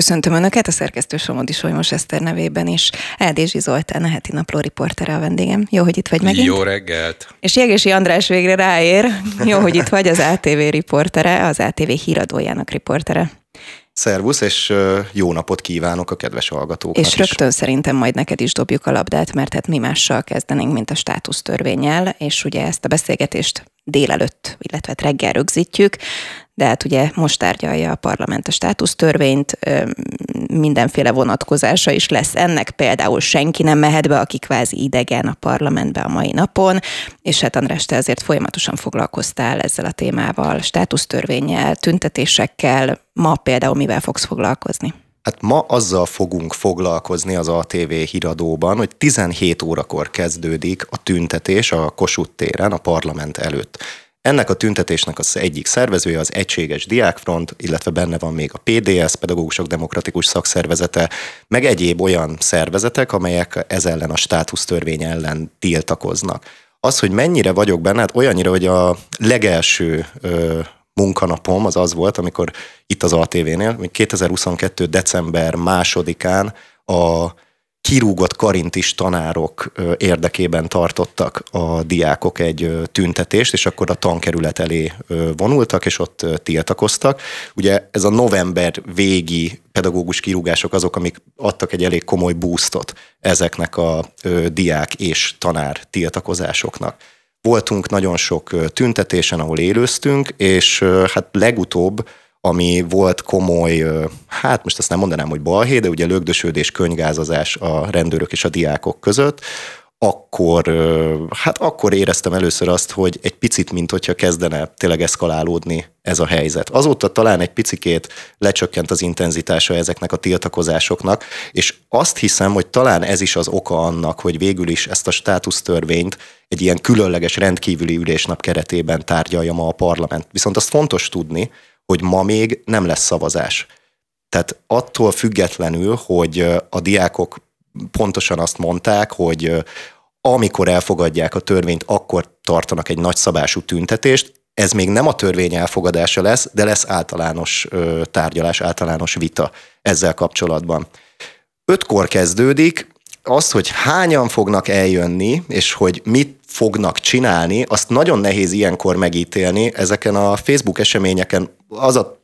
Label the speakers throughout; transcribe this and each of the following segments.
Speaker 1: Köszöntöm Önöket, a szerkesztő Somodi Solymos Eszter nevében is. Eldézsi Zoltán, a heti napló riportere a vendégem. Jó, hogy itt vagy megint.
Speaker 2: Jó reggelt.
Speaker 1: És Jegési András végre ráér. Jó, hogy itt vagy, az ATV riportere, az ATV híradójának riportere.
Speaker 3: Szervusz, és jó napot kívánok a kedves hallgatóknak
Speaker 1: És rögtön is. szerintem majd neked is dobjuk a labdát, mert hát mi mással kezdenénk, mint a státusztörvényel, és ugye ezt a beszélgetést délelőtt, illetve hát reggel rögzítjük, de hát ugye most tárgyalja a parlament a státusztörvényt, mindenféle vonatkozása is lesz ennek, például senki nem mehet be, aki kvázi idegen a parlamentbe a mai napon, és hát András, te azért folyamatosan foglalkoztál ezzel a témával, státusztörvényel, tüntetésekkel, ma például mivel fogsz foglalkozni?
Speaker 3: Hát ma azzal fogunk foglalkozni az ATV híradóban, hogy 17 órakor kezdődik a tüntetés a Kossuth téren, a parlament előtt. Ennek a tüntetésnek az egyik szervezője az Egységes Diákfront, illetve benne van még a PDS, Pedagógusok Demokratikus Szakszervezete, meg egyéb olyan szervezetek, amelyek ez ellen a státusztörvény ellen tiltakoznak. Az, hogy mennyire vagyok benne, hát olyannyira, hogy a legelső ö, munkanapom az az volt, amikor itt az ATV-nél, 2022. december másodikán a kirúgott karintis tanárok érdekében tartottak a diákok egy tüntetést, és akkor a tankerület elé vonultak, és ott tiltakoztak. Ugye ez a november végi pedagógus kirúgások azok, amik adtak egy elég komoly boostot ezeknek a diák és tanár tiltakozásoknak. Voltunk nagyon sok tüntetésen, ahol élőztünk, és hát legutóbb ami volt komoly, hát most azt nem mondanám, hogy balhé, de ugye lögdösődés, könygázazás a rendőrök és a diákok között, akkor, hát akkor éreztem először azt, hogy egy picit, mint hogyha kezdene tényleg eszkalálódni ez a helyzet. Azóta talán egy picikét lecsökkent az intenzitása ezeknek a tiltakozásoknak, és azt hiszem, hogy talán ez is az oka annak, hogy végül is ezt a státusztörvényt egy ilyen különleges rendkívüli ülésnap keretében tárgyalja ma a parlament. Viszont azt fontos tudni, hogy ma még nem lesz szavazás. Tehát attól függetlenül, hogy a diákok pontosan azt mondták, hogy amikor elfogadják a törvényt, akkor tartanak egy nagyszabású tüntetést, ez még nem a törvény elfogadása lesz, de lesz általános tárgyalás, általános vita ezzel kapcsolatban. Ötkor kezdődik, az, hogy hányan fognak eljönni, és hogy mit fognak csinálni, azt nagyon nehéz ilyenkor megítélni. Ezeken a Facebook eseményeken az a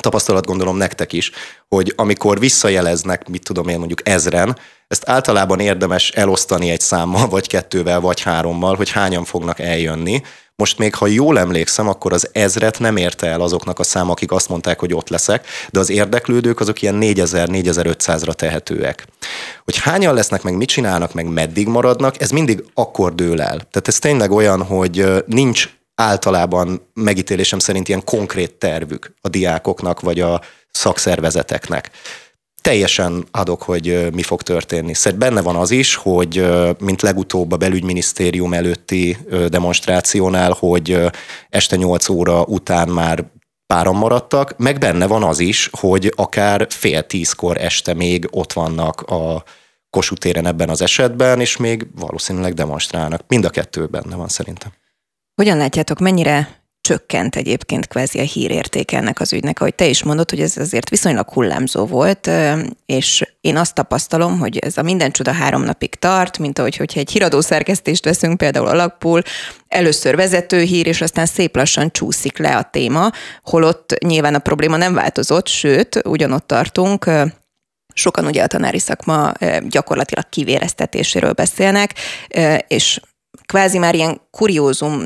Speaker 3: tapasztalat gondolom nektek is, hogy amikor visszajeleznek, mit tudom én mondjuk ezren, ezt általában érdemes elosztani egy számmal, vagy kettővel, vagy hárommal, hogy hányan fognak eljönni, most még, ha jól emlékszem, akkor az ezret nem érte el azoknak a szám, akik azt mondták, hogy ott leszek, de az érdeklődők azok ilyen 4000-4500-ra tehetőek. Hogy hányan lesznek, meg mit csinálnak, meg meddig maradnak, ez mindig akkor dől el. Tehát ez tényleg olyan, hogy nincs általában megítélésem szerint ilyen konkrét tervük a diákoknak, vagy a szakszervezeteknek teljesen adok, hogy mi fog történni. Szerintem benne van az is, hogy mint legutóbb a belügyminisztérium előtti demonstrációnál, hogy este 8 óra után már páran maradtak, meg benne van az is, hogy akár fél tízkor este még ott vannak a Kossuth téren ebben az esetben, és még valószínűleg demonstrálnak. Mind a kettő benne van szerintem.
Speaker 1: Hogyan látjátok, mennyire csökkent egyébként kvázi a hírérték ennek az ügynek. Ahogy te is mondod, hogy ez azért viszonylag hullámzó volt, és én azt tapasztalom, hogy ez a minden csoda három napig tart, mint ahogy hogyha egy híradó szerkesztést veszünk például alakpul, először vezető hír, és aztán szép lassan csúszik le a téma, holott nyilván a probléma nem változott, sőt, ugyanott tartunk, Sokan ugye a tanári szakma gyakorlatilag kivéreztetéséről beszélnek, és kvázi már ilyen kuriózum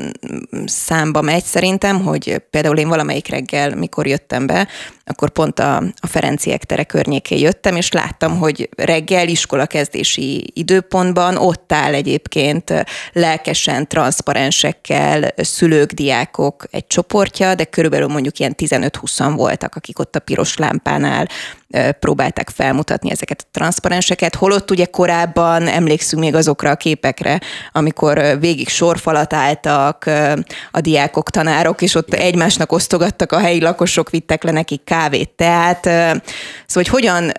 Speaker 1: számba megy szerintem, hogy például én valamelyik reggel, mikor jöttem be, akkor pont a, a Ferenciek tere környékén jöttem, és láttam, hogy reggel iskola kezdési időpontban ott áll egyébként lelkesen, transzparensekkel szülők, diákok egy csoportja, de körülbelül mondjuk ilyen 15-20 voltak, akik ott a piros lámpánál próbálták felmutatni ezeket a transzparenseket, holott ugye korábban emlékszünk még azokra a képekre, amikor végig sorfalat álltak a diákok, tanárok, és ott egymásnak osztogattak a helyi lakosok, vittek le nekik kávét, tehát szóval hogy hogyan,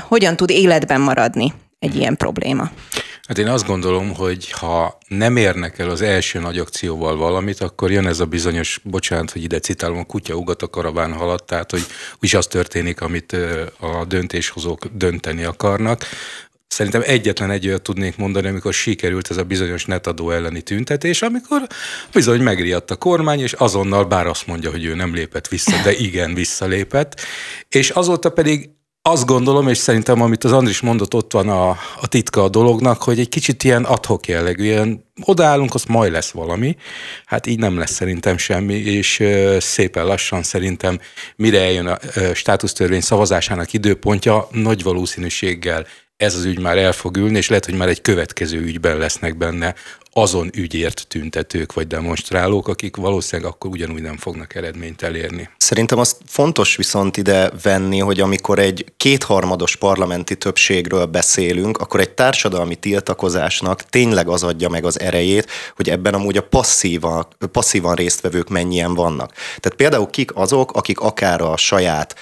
Speaker 1: hogyan tud életben maradni egy ilyen probléma?
Speaker 2: Hát én azt gondolom, hogy ha nem érnek el az első nagy akcióval valamit, akkor jön ez a bizonyos, bocsánat, hogy ide citálom, a kutya ugat a karaván halad, tehát hogy is az történik, amit a döntéshozók dönteni akarnak. Szerintem egyetlen egy olyat tudnék mondani, amikor sikerült ez a bizonyos netadó elleni tüntetés, amikor bizony megriadt a kormány, és azonnal, bár azt mondja, hogy ő nem lépett vissza, de igen, visszalépett. És azóta pedig azt gondolom, és szerintem amit az Andris mondott, ott van a, a titka a dolognak, hogy egy kicsit ilyen adhok jellegű, ilyen odaállunk, az majd lesz valami. Hát így nem lesz szerintem semmi, és szépen lassan szerintem mire eljön a státusztörvény szavazásának időpontja, nagy valószínűséggel ez az ügy már el fog ülni, és lehet, hogy már egy következő ügyben lesznek benne azon ügyért tüntetők vagy demonstrálók, akik valószínűleg akkor ugyanúgy nem fognak eredményt elérni.
Speaker 3: Szerintem azt fontos viszont ide venni, hogy amikor egy kétharmados parlamenti többségről beszélünk, akkor egy társadalmi tiltakozásnak tényleg az adja meg az erejét, hogy ebben amúgy a passzívan, passzívan résztvevők mennyien vannak. Tehát például kik azok, akik akár a saját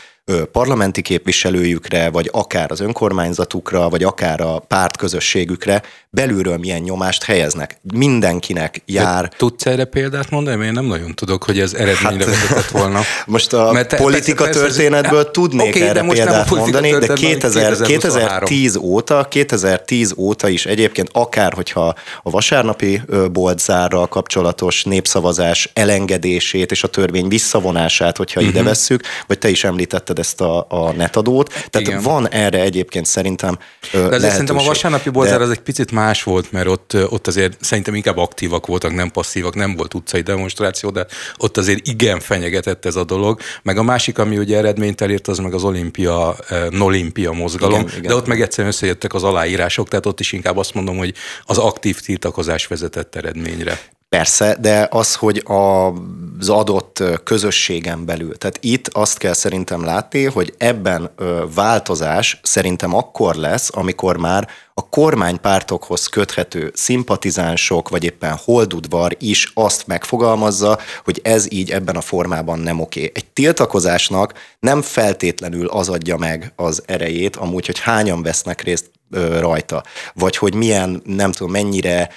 Speaker 3: parlamenti képviselőjükre, vagy akár az önkormányzatukra, vagy akár a pártközösségükre belülről milyen nyomást helyeznek. Mindenkinek jár. De
Speaker 2: tudsz erre példát mondani? Én nem nagyon tudok, hogy ez eredményre hát, vezetett volna.
Speaker 3: Most a Mert politika persze, történetből persze, tudnék okay, erre de példát mondani, de 2000, 2010 óta, 2010 óta is egyébként akár, hogyha a vasárnapi boltzárral kapcsolatos népszavazás elengedését és a törvény visszavonását, hogyha uh-huh. ide mhm. vesszük, vagy te is említetted említetted ezt a, a netadót, tehát Igen. van erre egyébként szerintem
Speaker 2: De azért szerintem a vasárnapi bolzár de... az egy picit más volt, mert ott, ott azért szerintem inkább aktívak voltak, nem passzívak, nem volt utcai demonstráció, de ott azért igen fenyegetett ez a dolog. Meg a másik, ami ugye eredményt elért, az meg az olimpia, nolimpia mozgalom, igen, igen. de ott meg egyszerűen összejöttek az aláírások, tehát ott is inkább azt mondom, hogy az aktív tiltakozás vezetett eredményre.
Speaker 3: Persze, de az, hogy az adott közösségen belül, tehát itt azt kell szerintem látni, hogy ebben változás szerintem akkor lesz, amikor már a kormánypártokhoz köthető szimpatizánsok, vagy éppen holdudvar is azt megfogalmazza, hogy ez így ebben a formában nem oké. Egy tiltakozásnak nem feltétlenül az adja meg az erejét, amúgy, hogy hányan vesznek részt rajta, vagy hogy milyen, nem tudom, mennyire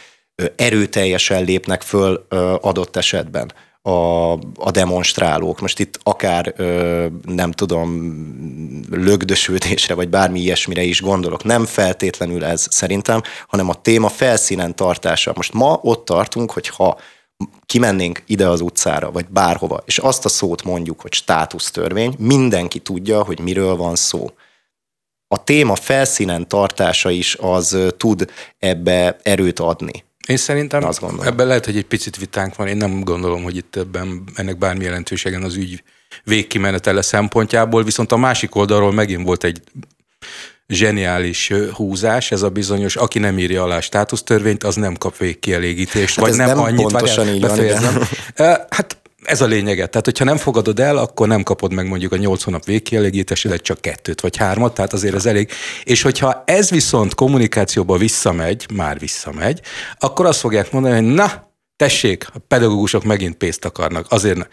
Speaker 3: erőteljesen lépnek föl adott esetben a, a demonstrálók. Most itt akár nem tudom, lögdösülésre, vagy bármi ilyesmire is gondolok. Nem feltétlenül ez szerintem, hanem a téma felszínen tartása. Most ma ott tartunk, hogy ha kimennénk ide az utcára, vagy bárhova, és azt a szót mondjuk, hogy státusztörvény, mindenki tudja, hogy miről van szó. A téma felszínen tartása is az tud ebbe erőt adni.
Speaker 2: Én szerintem azt gondolom. ebben lehet, hogy egy picit vitánk van. Én nem gondolom, hogy itt ebben ennek bármi jelentőségen az ügy végkimenetele szempontjából, viszont a másik oldalról megint volt egy zseniális húzás, ez a bizonyos, aki nem írja alá státusztörvényt, az nem kap végkielégítést, hát vagy nem, nem annyit,
Speaker 3: pontosan így van,
Speaker 2: Hát ez a lényege. Tehát, hogyha nem fogadod el, akkor nem kapod meg mondjuk a nyolc hónap végkielégítésedet, csak kettőt vagy hármat, tehát azért ez elég. És hogyha ez viszont kommunikációba visszamegy, már visszamegy, akkor azt fogják mondani, hogy na, tessék, a pedagógusok megint pénzt akarnak. Azért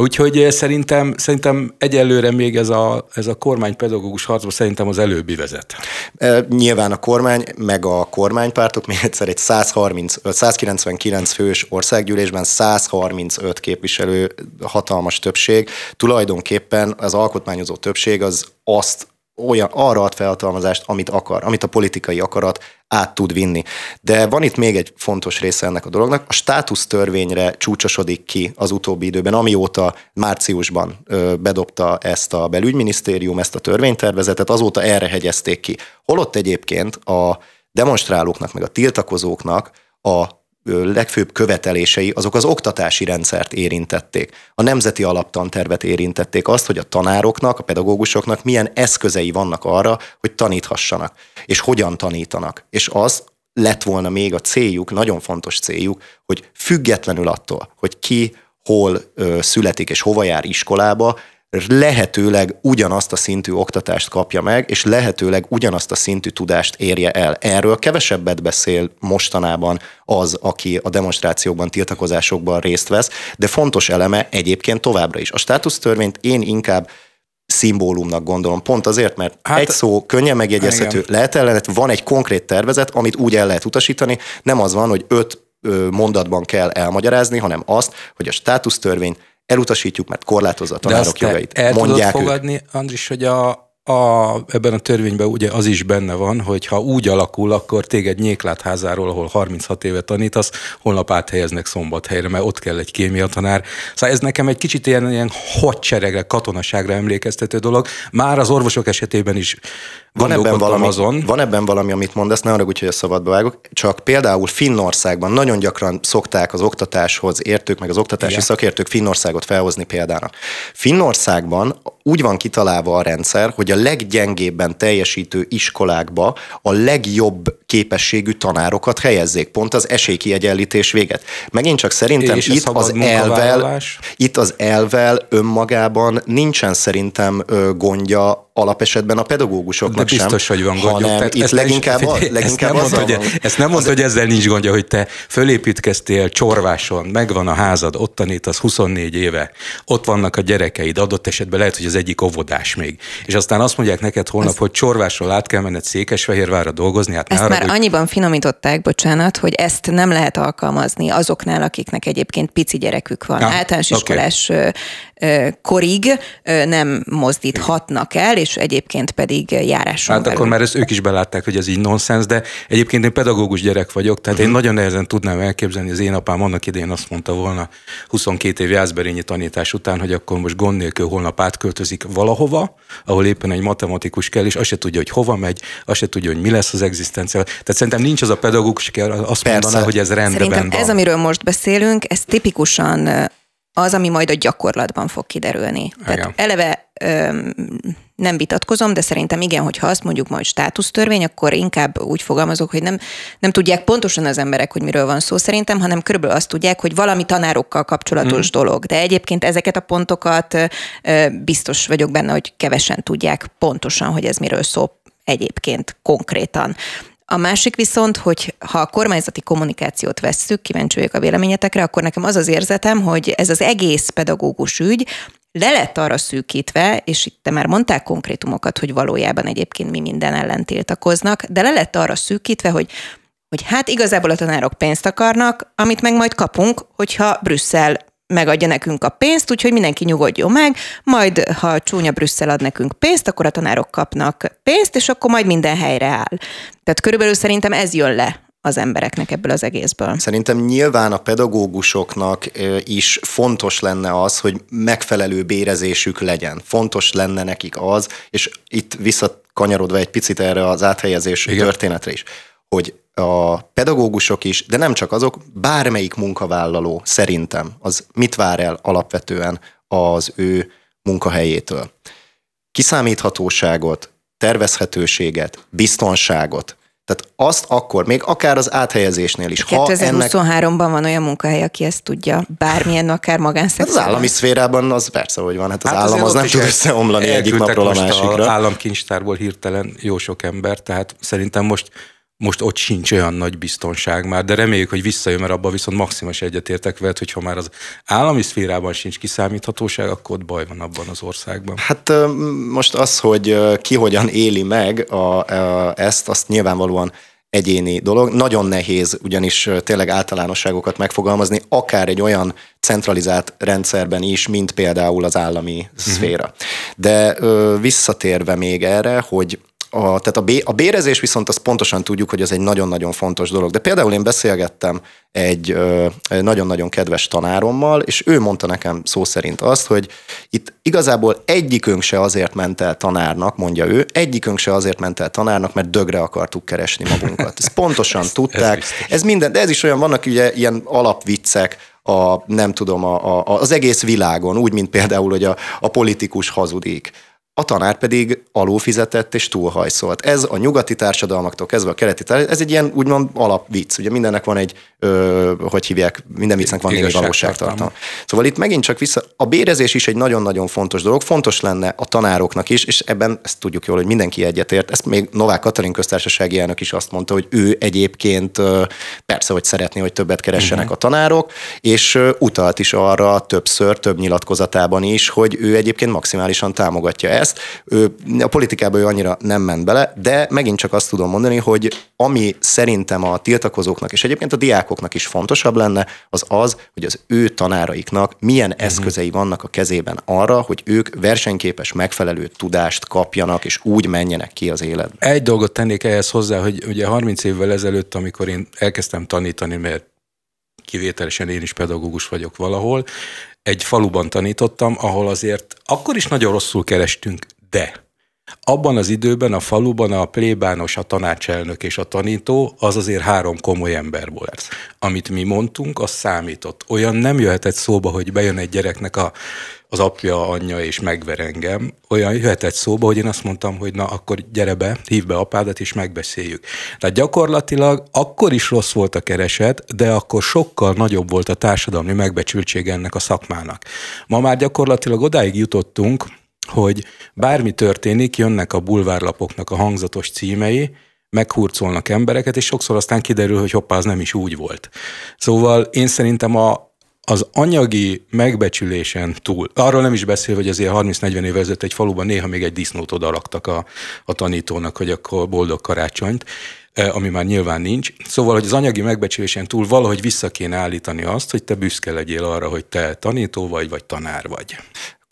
Speaker 2: Úgyhogy eh, szerintem, szerintem egyelőre még ez a, ez a kormánypedagógus harcban szerintem az előbbi vezet.
Speaker 3: E, nyilván a kormány, meg a kormánypártok még egyszer egy 130, 199 fős országgyűlésben 135 képviselő hatalmas többség. Tulajdonképpen az alkotmányozó többség az azt olyan, arra ad felhatalmazást, amit akar, amit a politikai akarat át tud vinni. De van itt még egy fontos része ennek a dolognak. A státusztörvényre csúcsosodik ki az utóbbi időben, amióta márciusban bedobta ezt a belügyminisztérium, ezt a törvénytervezetet, azóta erre hegyezték ki. Holott egyébként a demonstrálóknak, meg a tiltakozóknak a legfőbb követelései azok az oktatási rendszert érintették. A nemzeti alaptantervet érintették azt, hogy a tanároknak, a pedagógusoknak milyen eszközei vannak arra, hogy taníthassanak, és hogyan tanítanak. És az lett volna még a céljuk, nagyon fontos céljuk, hogy függetlenül attól, hogy ki hol ö, születik és hova jár iskolába, lehetőleg ugyanazt a szintű oktatást kapja meg, és lehetőleg ugyanazt a szintű tudást érje el. Erről kevesebbet beszél mostanában az, aki a demonstrációkban, tiltakozásokban részt vesz, de fontos eleme egyébként továbbra is. A státusztörvényt én inkább szimbólumnak gondolom. Pont azért, mert hát, egy szó könnyen megjegyezhető, igen. lehet ellenet, van egy konkrét tervezet, amit úgy el lehet utasítani, nem az van, hogy öt mondatban kell elmagyarázni, hanem azt, hogy a státusztörvényt elutasítjuk, mert korlátozza a tanárok
Speaker 2: De
Speaker 3: jogait.
Speaker 2: El Mondják tudod fogadni, ők. Andris, hogy a, a, ebben a törvényben ugye az is benne van, hogy ha úgy alakul, akkor téged nyéklátházáról, ahol 36 éve tanítasz, holnap áthelyeznek szombathelyre, mert ott kell egy kémia tanár. Szóval ez nekem egy kicsit ilyen, ilyen hadseregre, katonaságra emlékeztető dolog. Már az orvosok esetében is
Speaker 3: van ebben, valami, azon. van ebben valami, amit mondasz, ne arra hogy a szabadba vágok, csak például Finnországban nagyon gyakran szokták az oktatáshoz értők, meg az oktatási Igen. szakértők Finnországot felhozni példának. Finnországban úgy van kitalálva a rendszer, hogy a leggyengébben teljesítő iskolákba a legjobb képességű tanárokat helyezzék, pont az esélykiegyenlítés véget. Megint csak szerintem És itt az elvel, itt az elvel önmagában nincsen szerintem gondja alapesetben a pedagógusoknak
Speaker 2: De biztos,
Speaker 3: sem,
Speaker 2: hogy van gondja.
Speaker 3: Hanem
Speaker 2: Tehát
Speaker 3: itt
Speaker 2: ezt
Speaker 3: leginkább, a, leginkább ezt nem
Speaker 2: mondta, hogy, ezt nem mondta, hogy ezzel nincs gondja, hogy te fölépítkeztél Csorváson, megvan a házad, ott tanítasz 24 éve, ott vannak a gyerekeid, adott esetben lehet, hogy az egyik óvodás még. És aztán azt mondják neked holnap, ezt... hogy Csorvásról át kell menned Székesfehérvárra dolgozni. Hát
Speaker 1: ezt
Speaker 2: arra,
Speaker 1: már hogy... annyiban finomították, bocsánat, hogy ezt nem lehet alkalmazni azoknál, akiknek egyébként pici gyerekük van. Ah, Általános okay. iskolás korig nem mozdíthatnak el, és egyébként pedig járáson
Speaker 2: Hát belül. akkor már ezt ők is belátták, hogy ez így nonsens, de egyébként én pedagógus gyerek vagyok, tehát uh-huh. én mhm. nagyon nehezen tudnám elképzelni, az én apám annak idején azt mondta volna 22 év jászberényi tanítás után, hogy akkor most gond nélkül holnap átköltözik valahova, ahol éppen egy matematikus kell, és azt se tudja, hogy hova megy, azt se tudja, hogy mi lesz az egzisztencia. Tehát szerintem nincs az a pedagógus, aki azt Persze. mondaná, hogy ez rendben Szerintem van.
Speaker 1: ez, amiről most beszélünk, ez tipikusan az, ami majd a gyakorlatban fog kiderülni. Igen. Tehát eleve öm, nem vitatkozom, de szerintem igen, hogyha azt mondjuk majd státusztörvény, akkor inkább úgy fogalmazok, hogy nem, nem tudják pontosan az emberek, hogy miről van szó szerintem, hanem körülbelül azt tudják, hogy valami tanárokkal kapcsolatos mm. dolog. De egyébként ezeket a pontokat ö, biztos vagyok benne, hogy kevesen tudják pontosan, hogy ez miről szól egyébként konkrétan. A másik viszont, hogy ha a kormányzati kommunikációt vesszük, kíváncsi vagyok a véleményetekre, akkor nekem az az érzetem, hogy ez az egész pedagógus ügy le lett arra szűkítve, és itt te már mondták konkrétumokat, hogy valójában egyébként mi minden ellen tiltakoznak, de le lett arra szűkítve, hogy hogy hát igazából a tanárok pénzt akarnak, amit meg majd kapunk, hogyha Brüsszel megadja nekünk a pénzt, úgyhogy mindenki nyugodjon meg, majd ha csúnya Brüsszel ad nekünk pénzt, akkor a tanárok kapnak pénzt, és akkor majd minden helyre áll. Tehát körülbelül szerintem ez jön le az embereknek ebből az egészből.
Speaker 3: Szerintem nyilván a pedagógusoknak is fontos lenne az, hogy megfelelő bérezésük legyen. Fontos lenne nekik az, és itt visszakanyarodva egy picit erre az áthelyezés Igen. történetre is, hogy a pedagógusok is, de nem csak azok, bármelyik munkavállaló szerintem az mit vár el alapvetően az ő munkahelyétől. Kiszámíthatóságot, tervezhetőséget, biztonságot, tehát azt akkor, még akár az áthelyezésnél is.
Speaker 1: 2023-ban ennek... van olyan munkahely, aki ezt tudja, bármilyen, akár magánszektorban.
Speaker 3: Hát az állami szférában az persze, hogy van. Hát az hát állam az nem tud összeomlani egyik napról a másikra.
Speaker 2: Az államkincstárból hirtelen jó sok ember, tehát szerintem most most ott sincs olyan nagy biztonság már, de reméljük, hogy visszajön, mert abban viszont maximális egyetértek veled, hogy ha már az állami szférában sincs kiszámíthatóság, akkor ott baj van abban az országban.
Speaker 3: Hát most az, hogy ki hogyan éli meg a, a, ezt, azt nyilvánvalóan egyéni dolog. Nagyon nehéz ugyanis tényleg általánosságokat megfogalmazni, akár egy olyan centralizált rendszerben is, mint például az állami uh-huh. szféra. De ö, visszatérve még erre, hogy a, tehát a, bé, a bérezés viszont azt pontosan tudjuk, hogy ez egy nagyon-nagyon fontos dolog. De például én beszélgettem egy ö, nagyon-nagyon kedves tanárommal, és ő mondta nekem szó szerint azt, hogy itt igazából egyikünk se azért ment el tanárnak, mondja ő, egyikünk se azért ment el tanárnak, mert dögre akartuk keresni magunkat. Ezt pontosan ez, tudták. Ez, ez minden, de ez is olyan, vannak ugye ilyen alapviccek, a, nem tudom, a, a, az egész világon, úgy, mint például, hogy a, a politikus hazudik a tanár pedig alulfizetett és túlhajszolt. Ez a nyugati társadalmaktól kezdve a keleti társadalmak, ez egy ilyen úgymond alapvicc. Ugye mindennek van egy, ö, hogy hívják, minden viccnek van némi valóságtartalma. Szóval itt megint csak vissza, a bérezés is egy nagyon-nagyon fontos dolog, fontos lenne a tanároknak is, és ebben ezt tudjuk jól, hogy mindenki egyetért. Ezt még Novák Katalin köztársasági elnök is azt mondta, hogy ő egyébként persze, hogy szeretné, hogy többet keressenek uh-huh. a tanárok, és utalt is arra többször, több nyilatkozatában is, hogy ő egyébként maximálisan támogatja ezt, ezt. Ő, a politikába ő annyira nem ment bele, de megint csak azt tudom mondani, hogy ami szerintem a tiltakozóknak és egyébként a diákoknak is fontosabb lenne, az az, hogy az ő tanáraiknak milyen uh-huh. eszközei vannak a kezében arra, hogy ők versenyképes, megfelelő tudást kapjanak, és úgy menjenek ki az életbe.
Speaker 2: Egy dolgot tennék ehhez hozzá, hogy ugye 30 évvel ezelőtt, amikor én elkezdtem tanítani, mert kivételesen én is pedagógus vagyok valahol, egy faluban tanítottam, ahol azért akkor is nagyon rosszul kerestünk, de abban az időben a faluban a plébános, a tanácselnök és a tanító az azért három komoly ember volt. Amit mi mondtunk, az számított. Olyan nem jöhetett szóba, hogy bejön egy gyereknek a, az apja, anyja és megver engem. Olyan jöhetett szóba, hogy én azt mondtam, hogy na akkor gyere be, hív be apádat és megbeszéljük. Tehát gyakorlatilag akkor is rossz volt a kereset, de akkor sokkal nagyobb volt a társadalmi megbecsültség ennek a szakmának. Ma már gyakorlatilag odáig jutottunk, hogy bármi történik, jönnek a bulvárlapoknak a hangzatos címei, meghurcolnak embereket, és sokszor aztán kiderül, hogy hoppá, az nem is úgy volt. Szóval én szerintem a, az anyagi megbecsülésen túl, arról nem is beszél, hogy azért 30-40 évvel ezelőtt egy faluban néha még egy disznót odaraktak a, a tanítónak, hogy akkor boldog karácsonyt, eh, ami már nyilván nincs. Szóval, hogy az anyagi megbecsülésen túl valahogy vissza kéne állítani azt, hogy te büszke legyél arra, hogy te tanító vagy, vagy tanár vagy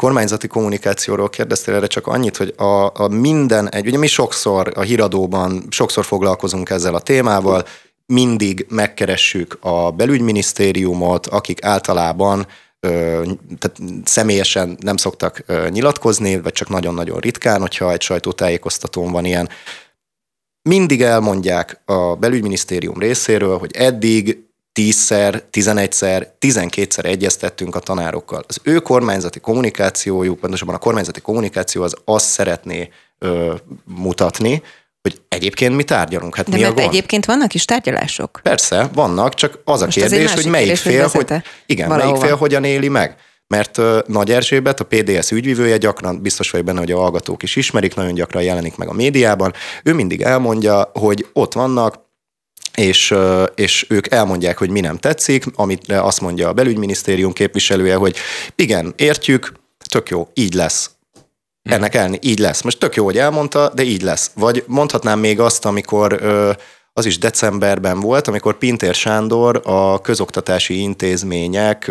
Speaker 3: kormányzati kommunikációról kérdeztél erre csak annyit, hogy a, a minden egy, ugye mi sokszor a híradóban, sokszor foglalkozunk ezzel a témával, mindig megkeressük a belügyminisztériumot, akik általában tehát személyesen nem szoktak nyilatkozni, vagy csak nagyon-nagyon ritkán, hogyha egy sajtótájékoztatón van ilyen. Mindig elmondják a belügyminisztérium részéről, hogy eddig tízszer, tizenegyszer, tizenkétszer egyeztettünk a tanárokkal. Az ő kormányzati kommunikációjuk, pontosabban a kormányzati kommunikáció az azt szeretné ö, mutatni, hogy egyébként mi tárgyalunk. Hát
Speaker 1: De
Speaker 3: mi
Speaker 1: mert
Speaker 3: a gond?
Speaker 1: egyébként vannak is tárgyalások.
Speaker 3: Persze, vannak, csak az
Speaker 1: Most
Speaker 3: a
Speaker 1: egy
Speaker 3: kérdés, hogy melyik
Speaker 1: kérdés,
Speaker 3: fél,
Speaker 1: hogy
Speaker 3: igen,
Speaker 1: valahova.
Speaker 3: melyik fél hogyan éli meg. Mert uh, Nagy Erzsébet, a PDS ügyvivője, gyakran biztos vagyok benne, hogy a hallgatók is ismerik, nagyon gyakran jelenik meg a médiában. Ő mindig elmondja, hogy ott vannak és, és ők elmondják, hogy mi nem tetszik, amit azt mondja a belügyminisztérium képviselője, hogy igen, értjük, tök jó, így lesz. Ennek elni, így lesz. Most tök jó, hogy elmondta, de így lesz. Vagy mondhatnám még azt, amikor az is decemberben volt, amikor Pintér Sándor a közoktatási intézmények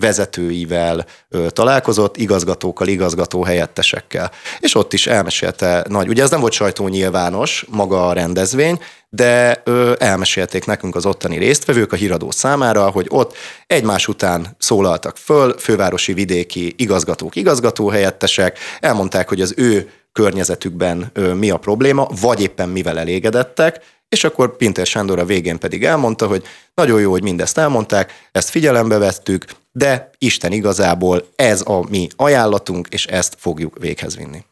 Speaker 3: vezetőivel találkozott, igazgatókkal, igazgató helyettesekkel. És ott is elmesélte nagy, ugye ez nem volt sajtó nyilvános, maga a rendezvény, de ö, elmesélték nekünk az ottani résztvevők a híradó számára, hogy ott egymás után szólaltak föl, fővárosi vidéki igazgatók, igazgatóhelyettesek, elmondták, hogy az ő környezetükben ö, mi a probléma, vagy éppen mivel elégedettek, és akkor Pinter Sándor a végén pedig elmondta, hogy nagyon jó, hogy mindezt elmondták, ezt figyelembe vettük, de Isten igazából ez a mi ajánlatunk, és ezt fogjuk véghez vinni.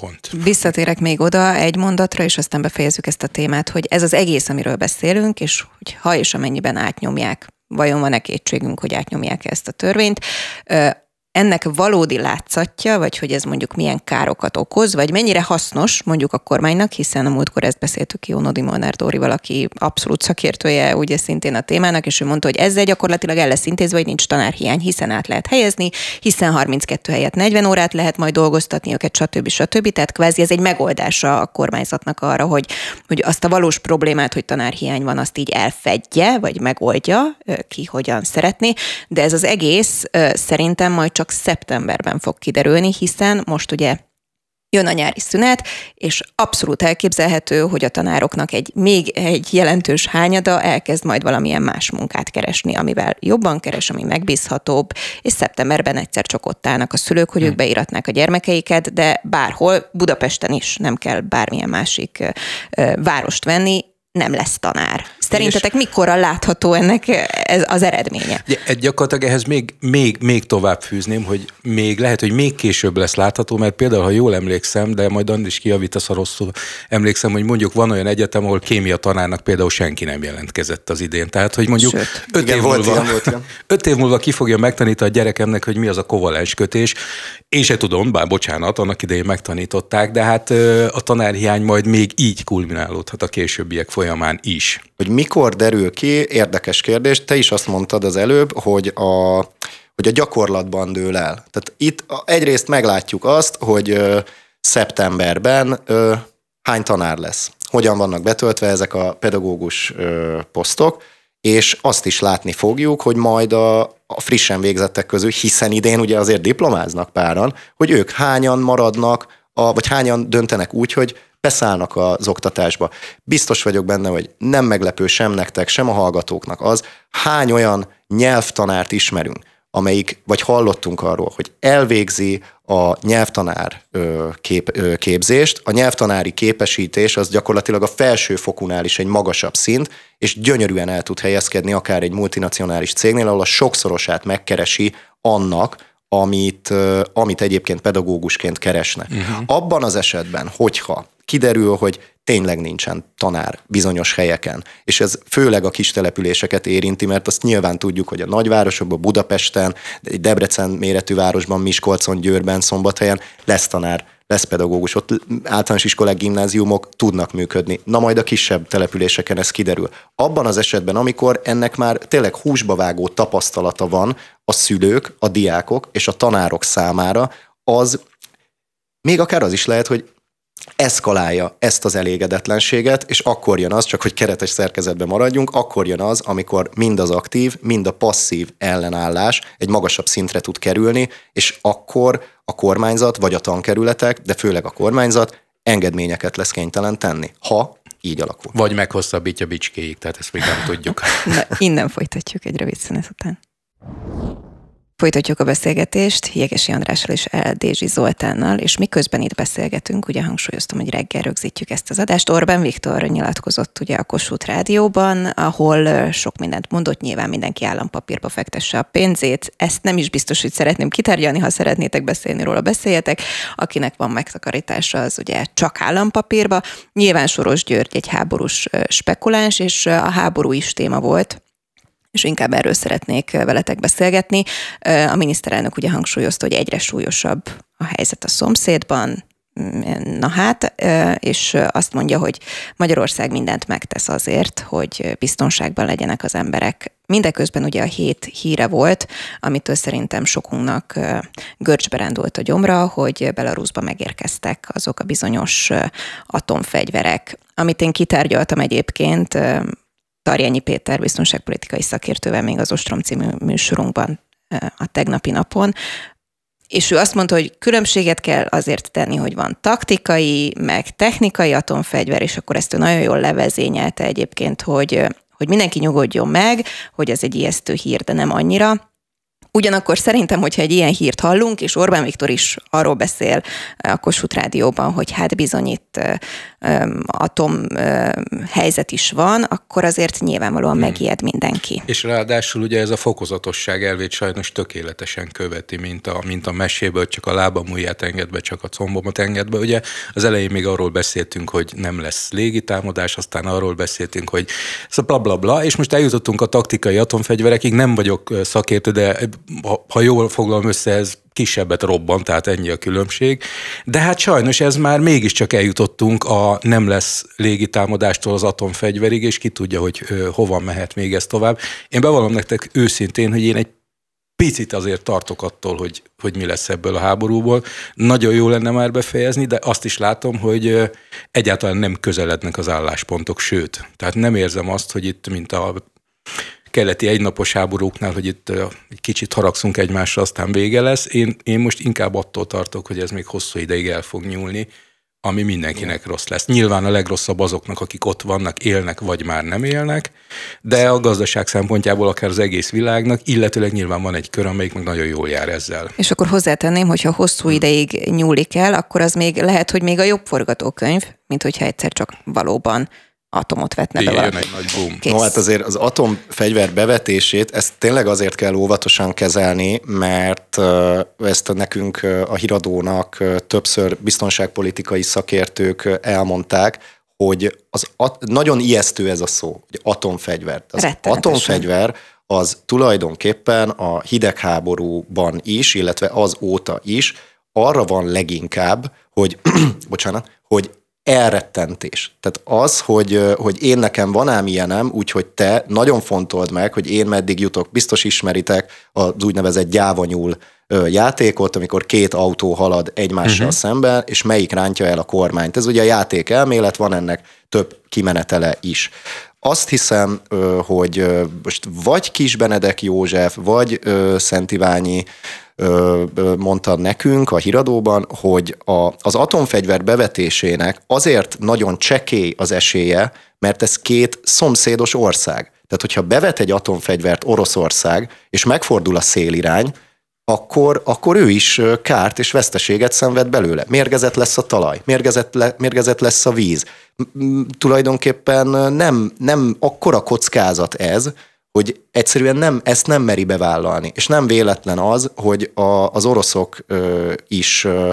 Speaker 2: Pont.
Speaker 1: Visszatérek még oda egy mondatra, és aztán befejezzük ezt a témát, hogy ez az egész, amiről beszélünk, és hogy ha és amennyiben átnyomják, vajon van-e kétségünk, hogy átnyomják ezt a törvényt, ennek valódi látszatja, vagy hogy ez mondjuk milyen károkat okoz, vagy mennyire hasznos mondjuk a kormánynak, hiszen a múltkor ezt beszéltük ki Nodi Molnár Dórival, aki abszolút szakértője ugye szintén a témának, és ő mondta, hogy ezzel gyakorlatilag el lesz intézve, hogy nincs tanárhiány, hiszen át lehet helyezni, hiszen 32 helyet 40 órát lehet majd dolgoztatni őket, stb. stb. Tehát kvázi ez egy megoldása a kormányzatnak arra, hogy, hogy azt a valós problémát, hogy tanárhiány van, azt így elfedje, vagy megoldja, ki hogyan szeretné, de ez az egész szerintem majd csak szeptemberben fog kiderülni, hiszen most ugye jön a nyári szünet, és abszolút elképzelhető, hogy a tanároknak egy még egy jelentős hányada elkezd majd valamilyen más munkát keresni, amivel jobban keres, ami megbízhatóbb, és szeptemberben egyszer csak ott állnak a szülők, hogy ők beíratnák a gyermekeiket, de bárhol, Budapesten is nem kell bármilyen másik várost venni, nem lesz tanár. Szerintetek mikorra látható ennek ez az eredménye?
Speaker 2: Egy gyakorlatilag ehhez még, még, még tovább fűzném, hogy még lehet, hogy még később lesz látható, mert például, ha jól emlékszem, de majd Andris kijavítasz, ha rosszul emlékszem, hogy mondjuk van olyan egyetem, ahol kémia tanárnak például senki nem jelentkezett az idén. Tehát, hogy mondjuk
Speaker 1: Sőt.
Speaker 2: öt,
Speaker 3: Igen,
Speaker 2: év
Speaker 3: volt
Speaker 2: múlva,
Speaker 3: volt ilyen.
Speaker 2: öt év múlva ki fogja megtanítani a gyerekemnek, hogy mi az a kovalens kötés. Én se tudom, bár bocsánat, annak idején megtanították, de hát a tanárhiány majd még így kulminálódhat a későbbiek folyamán is.
Speaker 3: Hogy mikor derül ki, érdekes kérdés, te is azt mondtad az előbb, hogy a hogy a gyakorlatban dől el. Tehát itt egyrészt meglátjuk azt, hogy ö, szeptemberben ö, hány tanár lesz, hogyan vannak betöltve ezek a pedagógus ö, posztok, és azt is látni fogjuk, hogy majd a, a frissen végzettek közül, hiszen idén ugye azért diplomáznak páran, hogy ők hányan maradnak, a, vagy hányan döntenek úgy, hogy beszállnak az oktatásba. Biztos vagyok benne, hogy nem meglepő sem nektek, sem a hallgatóknak az, hány olyan nyelvtanárt ismerünk, amelyik, vagy hallottunk arról, hogy elvégzi a nyelvtanár kép, képzést. A nyelvtanári képesítés az gyakorlatilag a felső fokunál is egy magasabb szint, és gyönyörűen el tud helyezkedni akár egy multinacionális cégnél, ahol a sokszorosát megkeresi annak, amit, amit egyébként pedagógusként keresne. Uh-huh. Abban az esetben, hogyha kiderül, hogy tényleg nincsen tanár bizonyos helyeken. És ez főleg a kis településeket érinti, mert azt nyilván tudjuk, hogy a nagyvárosokban, Budapesten, egy Debrecen méretű városban, Miskolcon, Győrben, Szombathelyen lesz tanár, lesz pedagógus, ott általános iskolák, gimnáziumok tudnak működni. Na majd a kisebb településeken ez kiderül. Abban az esetben, amikor ennek már tényleg húsba vágó tapasztalata van a szülők, a diákok és a tanárok számára, az még akár az is lehet, hogy eszkalálja ezt az elégedetlenséget, és akkor jön az, csak hogy keretes szerkezetben maradjunk, akkor jön az, amikor mind az aktív, mind a passzív ellenállás egy magasabb szintre tud kerülni, és akkor a kormányzat, vagy a tankerületek, de főleg a kormányzat engedményeket lesz kénytelen tenni, ha így alakul.
Speaker 2: Vagy meghosszabbítja bicskéig, tehát ezt még nem tudjuk.
Speaker 1: Na, innen folytatjuk egy rövid szünet után. Folytatjuk a beszélgetést Jegesi Andrással és Eldézsi Zoltánnal, és miközben itt beszélgetünk, ugye hangsúlyoztam, hogy reggel rögzítjük ezt az adást. Orbán Viktor nyilatkozott ugye a Kossuth Rádióban, ahol sok mindent mondott, nyilván mindenki állampapírba fektesse a pénzét. Ezt nem is biztos, hogy szeretném kitárgyalni, ha szeretnétek beszélni róla, beszéljetek. Akinek van megtakarítása, az ugye csak állampapírba. Nyilván Soros György egy háborús spekuláns, és a háború is téma volt és inkább erről szeretnék veletek beszélgetni. A miniszterelnök ugye hangsúlyozta, hogy egyre súlyosabb a helyzet a szomszédban, Na hát, és azt mondja, hogy Magyarország mindent megtesz azért, hogy biztonságban legyenek az emberek. Mindeközben ugye a hét híre volt, amitől szerintem sokunknak görcsbe rendult a gyomra, hogy Belarusba megérkeztek azok a bizonyos atomfegyverek. Amit én kitárgyaltam egyébként, Tarjányi Péter biztonságpolitikai szakértővel még az Ostrom című műsorunkban a tegnapi napon, és ő azt mondta, hogy különbséget kell azért tenni, hogy van taktikai, meg technikai atomfegyver, és akkor ezt ő nagyon jól levezényelte egyébként, hogy, hogy mindenki nyugodjon meg, hogy ez egy ijesztő hír, de nem annyira. Ugyanakkor szerintem, hogyha egy ilyen hírt hallunk, és Orbán Viktor is arról beszél a Kossuth Rádióban, hogy hát bizony itt atom helyzet is van, akkor azért nyilvánvalóan hmm. megijed mindenki.
Speaker 2: És ráadásul ugye ez a fokozatosság elvét sajnos tökéletesen követi, mint a, mint a meséből, csak a lábam ujját engedve, csak a combomat engedve. Ugye az elején még arról beszéltünk, hogy nem lesz légitámadás, aztán arról beszéltünk, hogy ez a bla bla bla, és most eljutottunk a taktikai atomfegyverekig, nem vagyok szakértő, de ha, jól foglalom össze, ez kisebbet robban, tehát ennyi a különbség. De hát sajnos ez már mégiscsak eljutottunk a nem lesz légitámadástól az atomfegyverig, és ki tudja, hogy hova mehet még ez tovább. Én bevallom nektek őszintén, hogy én egy picit azért tartok attól, hogy, hogy mi lesz ebből a háborúból. Nagyon jó lenne már befejezni, de azt is látom, hogy egyáltalán nem közelednek az álláspontok, sőt. Tehát nem érzem azt, hogy itt, mint a keleti egynapos háborúknál, hogy itt egy kicsit haragszunk egymásra, aztán vége lesz. Én, én most inkább attól tartok, hogy ez még hosszú ideig el fog nyúlni, ami mindenkinek rossz lesz. Nyilván a legrosszabb azoknak, akik ott vannak, élnek, vagy már nem élnek, de a gazdaság szempontjából akár az egész világnak, illetőleg nyilván van egy kör, amelyik meg nagyon jól jár ezzel.
Speaker 1: És akkor hozzátenném, hogyha hosszú ideig nyúlik el, akkor az még lehet, hogy még a jobb forgatókönyv, mint hogyha egyszer csak valóban atomot vetne be
Speaker 2: valaki. egy nagy boom.
Speaker 3: Kész. No hát azért az atomfegyver bevetését, ezt tényleg azért kell óvatosan kezelni, mert ezt nekünk a híradónak többször biztonságpolitikai szakértők elmondták, hogy az at- nagyon ijesztő ez a szó, hogy atomfegyver. Az atomfegyver az tulajdonképpen a hidegháborúban is, illetve az óta is arra van leginkább, hogy, bocsánat, hogy elrettentés. Tehát az, hogy, hogy én nekem van ám ilyenem, úgyhogy te nagyon fontold meg, hogy én meddig jutok. Biztos ismeritek az úgynevezett gyávanyúl játékot, amikor két autó halad egymással uh-huh. szemben, és melyik rántja el a kormányt. Ez ugye a játék elmélet, van ennek több kimenetele is. Azt hiszem, hogy most vagy Kis Benedek József, vagy Szent Iványi mondta nekünk a híradóban, hogy a, az atomfegyver bevetésének azért nagyon csekély az esélye, mert ez két szomszédos ország. Tehát, hogyha bevet egy atomfegyvert Oroszország, és megfordul a szélirány, akkor, akkor ő is kárt és veszteséget szenved belőle. Mérgezett lesz a talaj, mérgezett, le, mérgezett lesz a víz. Tulajdonképpen nem, nem akkora kockázat ez, hogy egyszerűen nem, ezt nem meri bevállalni. És nem véletlen az, hogy a, az oroszok ö, is, ö,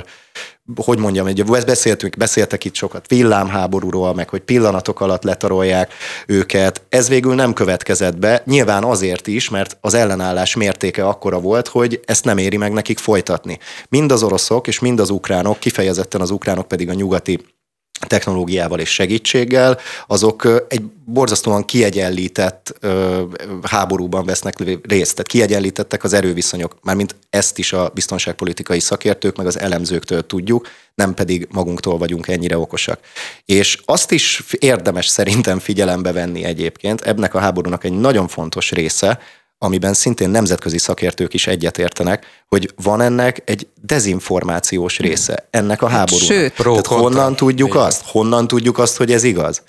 Speaker 3: hogy mondjam, egy, beszéltünk, beszéltek itt sokat villámháborúról, meg hogy pillanatok alatt letarolják őket. Ez végül nem következett be, nyilván azért is, mert az ellenállás mértéke akkora volt, hogy ezt nem éri meg nekik folytatni. Mind az oroszok és mind az ukránok, kifejezetten az ukránok pedig a nyugati technológiával és segítséggel, azok egy borzasztóan kiegyenlített háborúban vesznek részt. Tehát kiegyenlítettek az erőviszonyok, mármint ezt is a biztonságpolitikai szakértők, meg az elemzőktől tudjuk, nem pedig magunktól vagyunk ennyire okosak. És azt is érdemes szerintem figyelembe venni egyébként, ebnek a háborúnak egy nagyon fontos része, amiben szintén nemzetközi szakértők is egyetértenek, hogy van ennek egy dezinformációs része ennek a háborúnak.
Speaker 1: Sőt,
Speaker 3: Tehát honnan tudjuk azt? Honnan tudjuk azt, hogy ez igaz?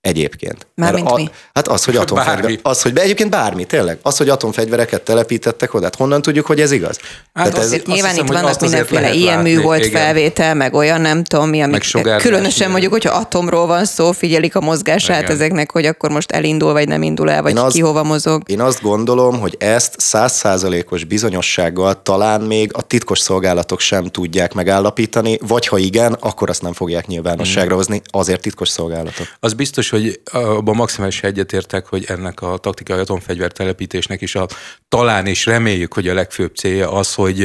Speaker 3: Egyébként.
Speaker 1: Mármint mi?
Speaker 3: Hát az, hogy atomfegyver, az, hogy egyébként bármi, tényleg. Az, hogy atomfegyvereket telepítettek oda. Hát honnan tudjuk, hogy ez igaz?
Speaker 1: Hát Tehát ez, nyilván hiszem, itt vannak mindenféle ilyen mű volt igen. felvétel, meg olyan nem tudom mi, amik különösen mondjuk, hogyha atomról van szó, figyelik a mozgását igen. ezeknek, hogy akkor most elindul, vagy nem indul el, vagy én ki hova mozog.
Speaker 3: Én azt gondolom, hogy ezt százszázalékos bizonyossággal talán még a titkos szolgálatok sem tudják megállapítani, vagy ha igen, akkor azt nem fogják nyilvánosságra hmm. hozni, azért titkos szolgálatok.
Speaker 2: Az biztos, hogy abban maximális egyetértek, hogy ennek a taktikai atomfegyver telepítésnek is a talán és reméljük, hogy a legfőbb célja az, hogy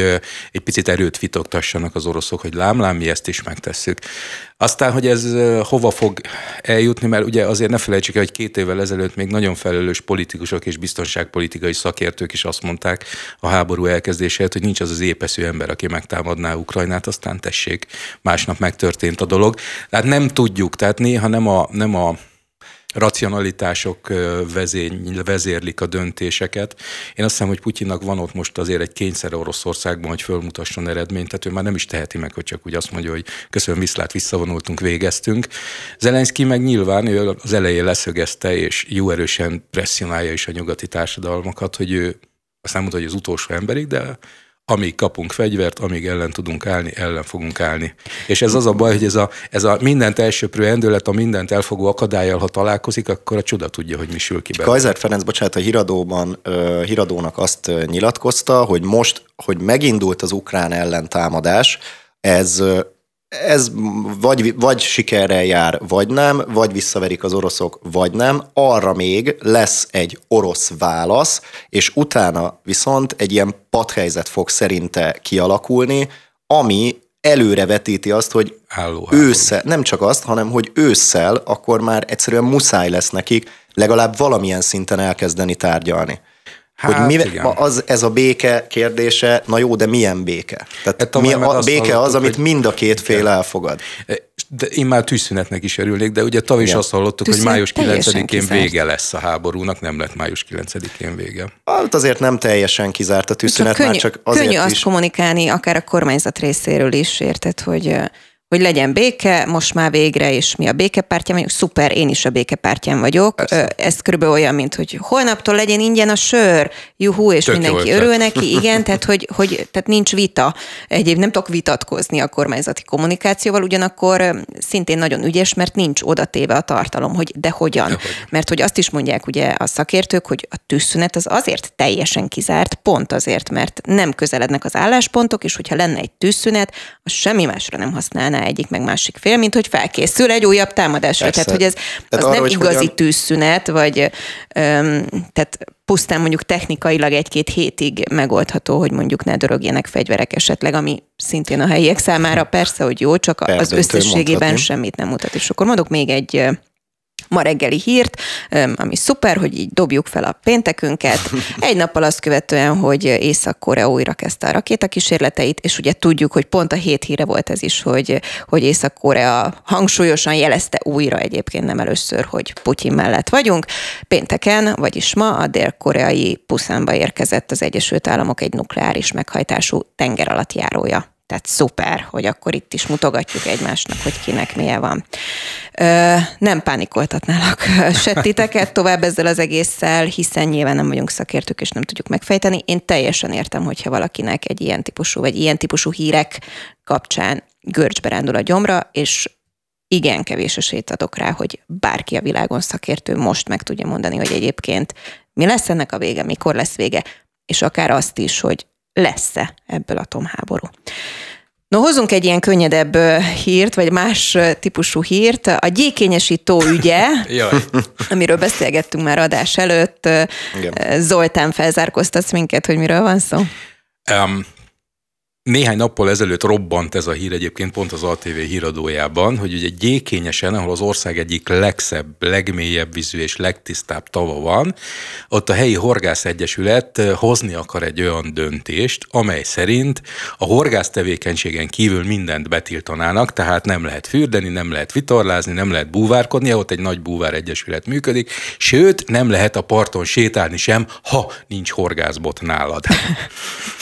Speaker 2: egy picit erőt fitoktassanak az oroszok, hogy lámlám, mi ezt is megtesszük. Aztán, hogy ez hova fog eljutni, mert ugye azért ne felejtsük el, hogy két évvel ezelőtt még nagyon felelős politikusok és biztonságpolitikai szakértők is azt mondták a háború elkezdéséhez, hogy nincs az az épesző ember, aki megtámadná Ukrajnát, aztán tessék, másnap megtörtént a dolog. Tehát nem tudjuk, tehát néha nem a, nem a racionalitások vezény, vezérlik a döntéseket. Én azt hiszem, hogy Putyinnak van ott most azért egy kényszer Oroszországban, hogy fölmutasson eredményt, tehát ő már nem is teheti meg, hogy csak úgy azt mondja, hogy köszönöm, viszlát, visszavonultunk, végeztünk. Zelenszky meg nyilván ő az elején leszögezte, és jó erősen presszionálja is a nyugati társadalmakat, hogy ő azt nem mondta, hogy az utolsó emberig, de amíg kapunk fegyvert, amíg ellen tudunk állni, ellen fogunk állni. És ez az a baj, hogy ez a, ez a mindent elsöprő endőlet, a mindent elfogó akadályjal, ha találkozik, akkor a csoda tudja, hogy mi sül ki belőle.
Speaker 3: Kajzer Ferenc, bocsánat, a híradóban, uh, híradónak azt nyilatkozta, hogy most, hogy megindult az ukrán ellentámadás, ez ez vagy, vagy sikerrel jár, vagy nem, vagy visszaverik az oroszok, vagy nem. Arra még lesz egy orosz válasz, és utána viszont egy ilyen padhelyzet fog szerinte kialakulni, ami előrevetíti azt, hogy ősszel, nem csak azt, hanem hogy ősszel akkor már egyszerűen muszáj lesz nekik legalább valamilyen szinten elkezdeni tárgyalni. Hát, hogy mi, igen. az, ez a béke kérdése, na jó, de milyen béke? Tehát hát, mi, a béke az, amit mind a két fél elfogad.
Speaker 2: E, de én már tűzszünetnek is örülnék, de ugye tavaly is azt hallottuk, Tűzszünet hogy május 9-én vége lesz a háborúnak, nem lett május 9-én vége.
Speaker 3: Hát azért nem teljesen kizárt a tűzszünet, csak könnyű, már csak azért
Speaker 1: Könnyű
Speaker 3: is.
Speaker 1: azt kommunikálni, akár a kormányzat részéről is, érted, hogy hogy legyen béke, most már végre, és mi a békepártyán vagyunk, szuper, én is a békepártyán vagyok. Persze. Ez körülbelül olyan, mint hogy holnaptól legyen ingyen a sör, juhú, és Tök mindenki örül neki, igen, tehát hogy, hogy tehát nincs vita. Egyéb nem tudok vitatkozni a kormányzati kommunikációval, ugyanakkor szintén nagyon ügyes, mert nincs oda téve a tartalom, hogy de hogyan. De hogy. Mert hogy azt is mondják ugye a szakértők, hogy a tűzszünet az azért teljesen kizárt, pont azért, mert nem közelednek az álláspontok, és hogyha lenne egy tűzszünet, az semmi másra nem használná csinál egyik meg másik fél, mint hogy felkészül egy újabb támadásra. Persze. Tehát, hogy ez tehát az arra, nem igazi hogyan... tűzszünet, vagy öm, tehát pusztán mondjuk technikailag egy-két hétig megoldható, hogy mondjuk ne dörögjenek fegyverek esetleg, ami szintén a helyiek számára persze, hogy jó, csak Perdöntő az összességében mondhatni. semmit nem mutat. És akkor mondok még egy ma reggeli hírt, ami szuper, hogy így dobjuk fel a péntekünket. Egy nappal azt követően, hogy Észak-Korea újra kezdte a rakétakísérleteit, és ugye tudjuk, hogy pont a hét híre volt ez is, hogy, hogy Észak-Korea hangsúlyosan jelezte újra egyébként nem először, hogy Putyin mellett vagyunk. Pénteken, vagyis ma a dél-koreai Puszánba érkezett az Egyesült Államok egy nukleáris meghajtású tenger alatt járója. Tehát szuper, hogy akkor itt is mutogatjuk egymásnak, hogy kinek milyen van. Ö, nem pánikoltatnálak se titeket tovább ezzel az egésszel, hiszen nyilván nem vagyunk szakértők, és nem tudjuk megfejteni. Én teljesen értem, hogyha valakinek egy ilyen típusú, vagy ilyen típusú hírek kapcsán görcsbe rándul a gyomra, és igen kevés esélyt adok rá, hogy bárki a világon szakértő most meg tudja mondani, hogy egyébként mi lesz ennek a vége, mikor lesz vége, és akár azt is, hogy lesz-e ebből atomháború. No, hozunk egy ilyen könnyedebb hírt, vagy más típusú hírt. A gyékényesító ügye, amiről beszélgettünk már adás előtt. Igen. Zoltán, felzárkoztatsz minket, hogy miről van szó? Um,
Speaker 2: néhány nappal ezelőtt robbant ez a hír egyébként pont az ATV híradójában, hogy ugye gyékényesen, ahol az ország egyik legszebb, legmélyebb vízű és legtisztább tava van, ott a helyi horgász egyesület eh, hozni akar egy olyan döntést, amely szerint a horgász tevékenységen kívül mindent betiltanának, tehát nem lehet fürdeni, nem lehet vitorlázni, nem lehet búvárkodni, ott egy nagy búvár egyesület működik, sőt, nem lehet a parton sétálni sem, ha nincs horgászbot nálad.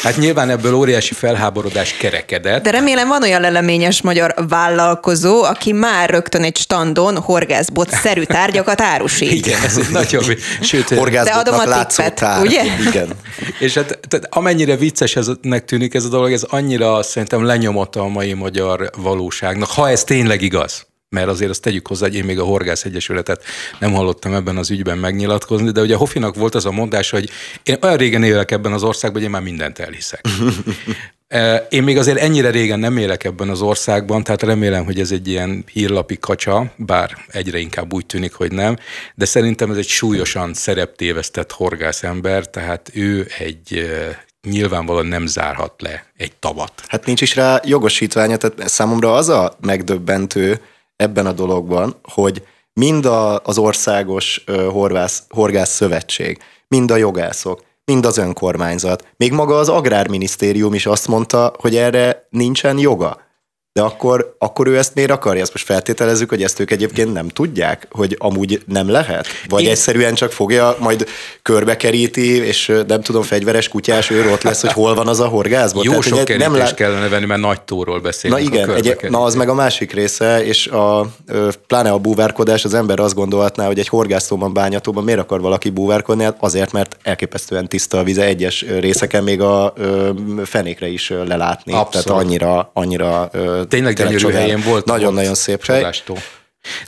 Speaker 2: Hát nyilván ebből óriási felháborodás felháborodás kerekedett.
Speaker 1: De remélem van olyan leleményes magyar vállalkozó, aki már rögtön egy standon horgászbot szerű tárgyakat árusít.
Speaker 2: Igen, ez egy nagyon...
Speaker 3: Sőt, De adom a tippet, tár. ugye? Igen.
Speaker 2: És hát tehát amennyire vicces eznek tűnik ez a dolog, ez annyira szerintem lenyomotta a mai magyar valóságnak, ha ez tényleg igaz mert azért azt tegyük hozzá, hogy én még a Horgász Egyesületet nem hallottam ebben az ügyben megnyilatkozni, de ugye Hofinak volt az a mondás, hogy én olyan régen élek ebben az országban, hogy én már mindent elhiszek. Én még azért ennyire régen nem élek ebben az országban, tehát remélem, hogy ez egy ilyen hírlapi kacsa, bár egyre inkább úgy tűnik, hogy nem, de szerintem ez egy súlyosan szereptévesztett horgász ember, tehát ő egy nyilvánvalóan nem zárhat le egy tavat.
Speaker 3: Hát nincs is rá jogosítványa, tehát számomra az a megdöbbentő ebben a dologban, hogy mind a, az országos horgász, horgász szövetség, mind a jogászok, mind az önkormányzat. Még maga az agrárminisztérium is azt mondta, hogy erre nincsen joga. De akkor, akkor ő ezt miért akarja? Ezt most feltételezzük, hogy ezt ők egyébként nem tudják, hogy amúgy nem lehet? Vagy Én... egyszerűen csak fogja, majd körbekeríti, és nem tudom, fegyveres kutyás őr ott lesz, hogy hol van az a horgászból.
Speaker 2: Jó Tehát, sok nem lát... kellene venni, mert nagy tóról beszélünk.
Speaker 3: Na igen, egy, na az meg a másik része, és a, pláne a búvárkodás, az ember azt gondolhatná, hogy egy horgásztóban, bányatóban miért akar valaki búvárkodni? Hát azért, mert elképesztően tiszta a vize, egyes részeken még a fenékre is lelátni. Abszolút. Tehát annyira, annyira
Speaker 2: tényleg gyönyörű helyén volt.
Speaker 3: Nagyon-nagyon szép hely.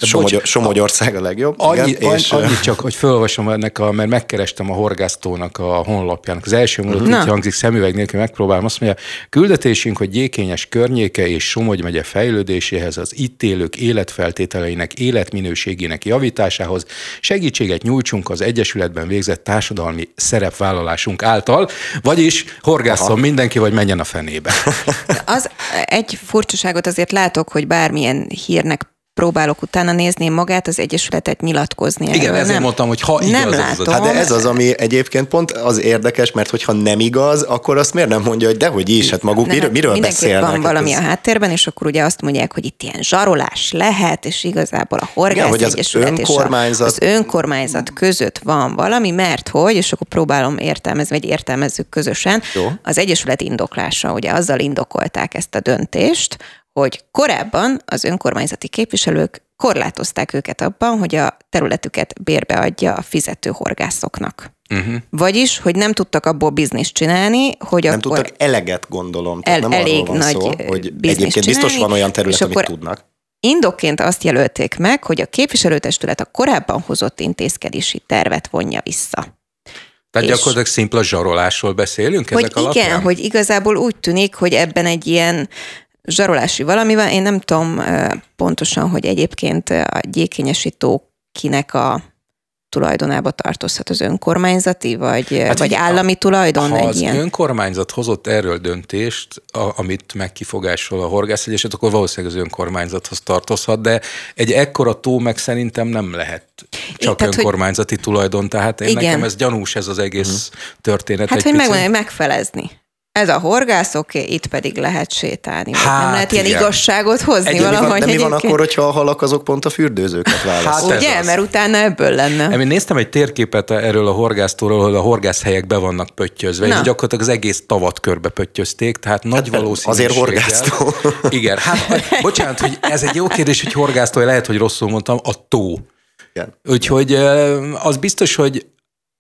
Speaker 3: Somogy, Somogyország a legjobb.
Speaker 2: Annyi, igen, és, annyi csak, hogy felolvasom ennek, a, mert megkerestem a horgásztónak a honlapjának. Az első mondat így hangzik szemüveg nélkül, megpróbálom azt mondja, küldetésünk, hogy gyékényes környéke és Somogy megye fejlődéséhez, az itt élők életfeltételeinek, életminőségének javításához segítséget nyújtsunk az Egyesületben végzett társadalmi szerepvállalásunk által, vagyis horgászom mindenki, vagy menjen a fenébe.
Speaker 1: Az egy furcsaságot azért látok, hogy bármilyen hírnek próbálok utána nézni magát az Egyesületet nyilatkozni.
Speaker 2: Igen, erről. ezért nem, mondtam, hogy ha igaz,
Speaker 1: nem látom.
Speaker 3: Az, hát de ez az, ami egyébként pont az érdekes, mert hogyha nem igaz, akkor azt miért nem mondja, hogy dehogy is, hát maguk nem, miről, miről beszélnek?
Speaker 1: van valami ez... a háttérben, és akkor ugye azt mondják, hogy itt ilyen zsarolás lehet, és igazából a Horgász Igen, hogy az Egyesület önkormányzat... és a, az önkormányzat között van valami, mert hogy, és akkor próbálom értelmezni, vagy értelmezzük közösen, Jó. az Egyesület indoklása, ugye azzal indokolták ezt a döntést, hogy korábban az önkormányzati képviselők korlátozták őket abban, hogy a területüket bérbe adja a fizető horgászoknak. Uh-huh. Vagyis, hogy nem tudtak abból bizniszt csinálni, hogy
Speaker 3: nem
Speaker 1: akkor...
Speaker 3: tudtak eleget, gondolom. Tehát el, nem elég van nagy szó, hogy egyébként csinálni, biztos van olyan terület, amit tudnak.
Speaker 1: Indokként azt jelölték meg, hogy a képviselőtestület a korábban hozott intézkedési tervet vonja vissza.
Speaker 2: Tehát és gyakorlatilag szimpla zsarolásról beszélünk
Speaker 1: hogy
Speaker 2: ezek
Speaker 1: igen,
Speaker 2: alapján?
Speaker 1: hogy igazából úgy tűnik, hogy ebben egy ilyen zsarolási valamivel. Én nem tudom pontosan, hogy egyébként a gyékényesi tó kinek a tulajdonába tartozhat az önkormányzati, vagy, hát vagy állami tulajdon?
Speaker 2: Ha
Speaker 1: egy
Speaker 2: az
Speaker 1: ilyen?
Speaker 2: önkormányzat hozott erről döntést, a, amit megkifogásol a horgászegyeset, akkor valószínűleg az önkormányzathoz tartozhat, de egy ekkora tó meg szerintem nem lehet csak tehát, önkormányzati hogy... tulajdon, tehát én igen. nekem ez gyanús ez az egész uh-huh. történet.
Speaker 1: Hát, hogy megmondani, megfelezni ez a horgász, oké, okay, itt pedig lehet sétálni. Hát, nem lehet ilyen igen. igazságot hozni
Speaker 3: Egy,
Speaker 1: valahogy.
Speaker 3: Mi van, de mi
Speaker 1: van
Speaker 3: akkor, hogyha a halak azok pont a fürdőzőket választják?
Speaker 1: Hát Ugye, mert utána ebből lenne.
Speaker 2: Én néztem egy térképet erről a horgásztóról, ahol a horgászhelyek be vannak pöttyözve, Na. és gyakorlatilag az egész tavat körbe pöttyözték, tehát nagy hát, valószínűséggel...
Speaker 3: Azért horgásztó.
Speaker 2: Igen, hát bocsánat, hogy ez egy jó kérdés, hogy horgásztó, lehet, hogy rosszul mondtam, a tó. Igen. Úgyhogy az biztos, hogy